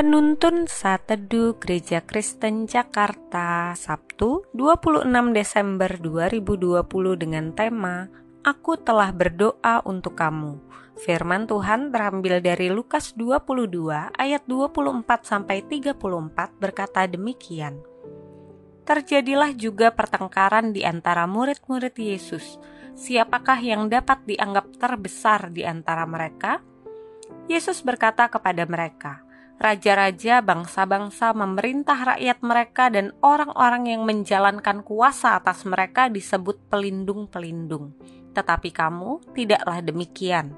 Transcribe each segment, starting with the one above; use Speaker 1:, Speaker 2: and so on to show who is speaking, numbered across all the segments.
Speaker 1: Penuntun Saat Teduh Gereja Kristen Jakarta Sabtu 26 Desember 2020 dengan tema Aku telah berdoa untuk kamu. Firman Tuhan terambil dari Lukas 22 ayat 24 sampai 34 berkata demikian. Terjadilah juga pertengkaran di antara murid-murid Yesus. Siapakah yang dapat dianggap terbesar di antara mereka? Yesus berkata kepada mereka, raja-raja bangsa-bangsa memerintah rakyat mereka dan orang-orang yang menjalankan kuasa atas mereka disebut pelindung-pelindung. Tetapi kamu tidaklah demikian,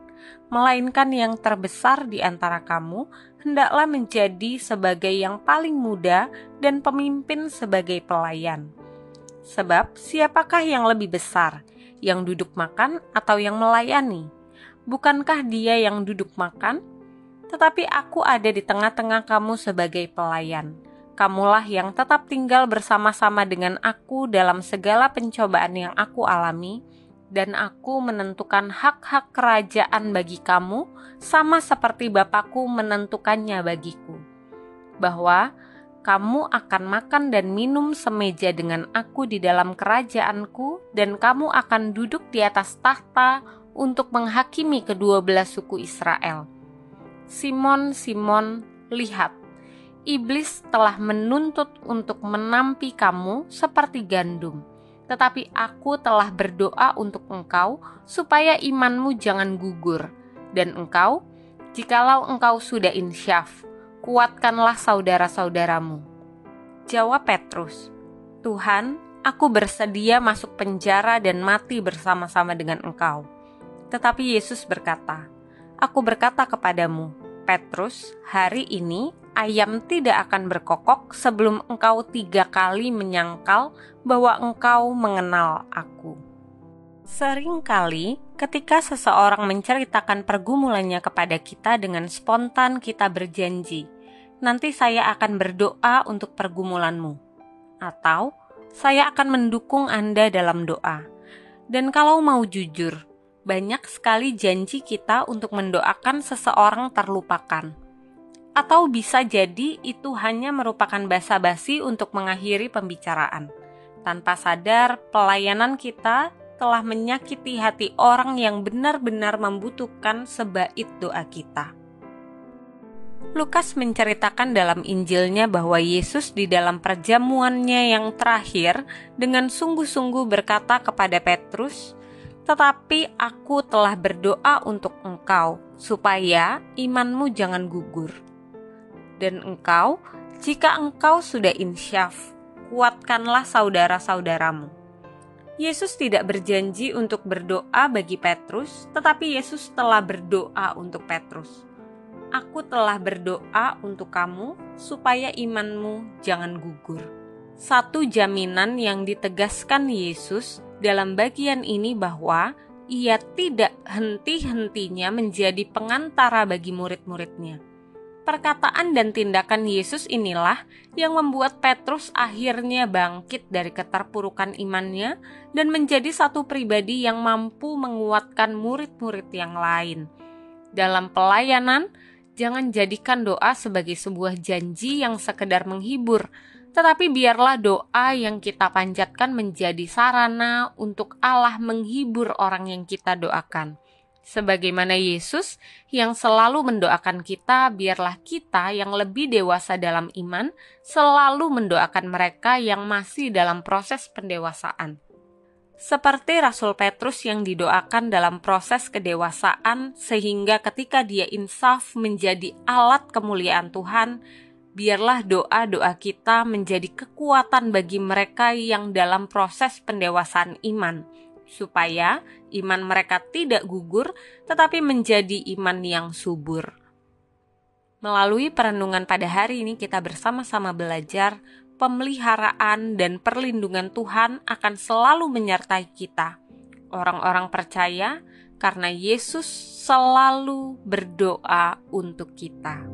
Speaker 1: melainkan yang terbesar di antara kamu hendaklah menjadi sebagai yang paling muda dan pemimpin sebagai pelayan. Sebab siapakah yang lebih besar, yang duduk makan atau yang melayani? Bukankah dia yang duduk makan? Tetapi aku ada di tengah-tengah kamu sebagai pelayan. Kamulah yang tetap tinggal bersama-sama dengan aku dalam segala pencobaan yang aku alami, dan aku menentukan hak-hak kerajaan bagi kamu, sama seperti Bapakku menentukannya bagiku. Bahwa kamu akan makan dan minum semeja dengan aku di dalam kerajaanku, dan kamu akan duduk di atas tahta untuk menghakimi kedua belas suku Israel Simon, Simon, lihat, iblis telah menuntut untuk menampi kamu seperti gandum. Tetapi aku telah berdoa untuk engkau supaya imanmu jangan gugur. Dan engkau, jikalau engkau sudah insyaf, kuatkanlah saudara-saudaramu. Jawab Petrus, Tuhan, aku bersedia masuk penjara dan mati bersama-sama dengan engkau. Tetapi Yesus berkata, Aku berkata kepadamu, Petrus, hari ini ayam tidak akan berkokok sebelum engkau tiga kali menyangkal bahwa engkau mengenal aku. Seringkali, ketika seseorang menceritakan pergumulannya kepada kita dengan spontan kita berjanji, nanti saya akan berdoa untuk pergumulanmu. Atau, saya akan mendukung Anda dalam doa. Dan kalau mau jujur, banyak sekali janji kita untuk mendoakan seseorang terlupakan. Atau bisa jadi itu hanya merupakan basa-basi untuk mengakhiri pembicaraan. Tanpa sadar, pelayanan kita telah menyakiti hati orang yang benar-benar membutuhkan sebait doa kita. Lukas menceritakan dalam Injilnya bahwa Yesus di dalam perjamuannya yang terakhir dengan sungguh-sungguh berkata kepada Petrus, tetapi aku telah berdoa untuk engkau, supaya imanmu jangan gugur. Dan engkau, jika engkau sudah insyaf, kuatkanlah saudara-saudaramu. Yesus tidak berjanji untuk berdoa bagi Petrus, tetapi Yesus telah berdoa untuk Petrus. Aku telah berdoa untuk kamu, supaya imanmu jangan gugur. Satu jaminan yang ditegaskan Yesus dalam bagian ini bahwa ia tidak henti-hentinya menjadi pengantara bagi murid-muridnya. Perkataan dan tindakan Yesus inilah yang membuat Petrus akhirnya bangkit dari keterpurukan imannya dan menjadi satu pribadi yang mampu menguatkan murid-murid yang lain. Dalam pelayanan, jangan jadikan doa sebagai sebuah janji yang sekedar menghibur, tetapi biarlah doa yang kita panjatkan menjadi sarana untuk Allah menghibur orang yang kita doakan. Sebagaimana Yesus yang selalu mendoakan kita, biarlah kita yang lebih dewasa dalam iman selalu mendoakan mereka yang masih dalam proses pendewasaan. Seperti Rasul Petrus yang didoakan dalam proses kedewasaan, sehingga ketika dia insaf menjadi alat kemuliaan Tuhan, biarlah doa-doa kita menjadi kekuatan bagi mereka yang dalam proses pendewasaan iman, supaya iman mereka tidak gugur, tetapi menjadi iman yang subur. Melalui perenungan pada hari ini, kita bersama-sama belajar pemeliharaan dan perlindungan Tuhan akan selalu menyertai kita, orang-orang percaya, karena Yesus selalu berdoa untuk kita.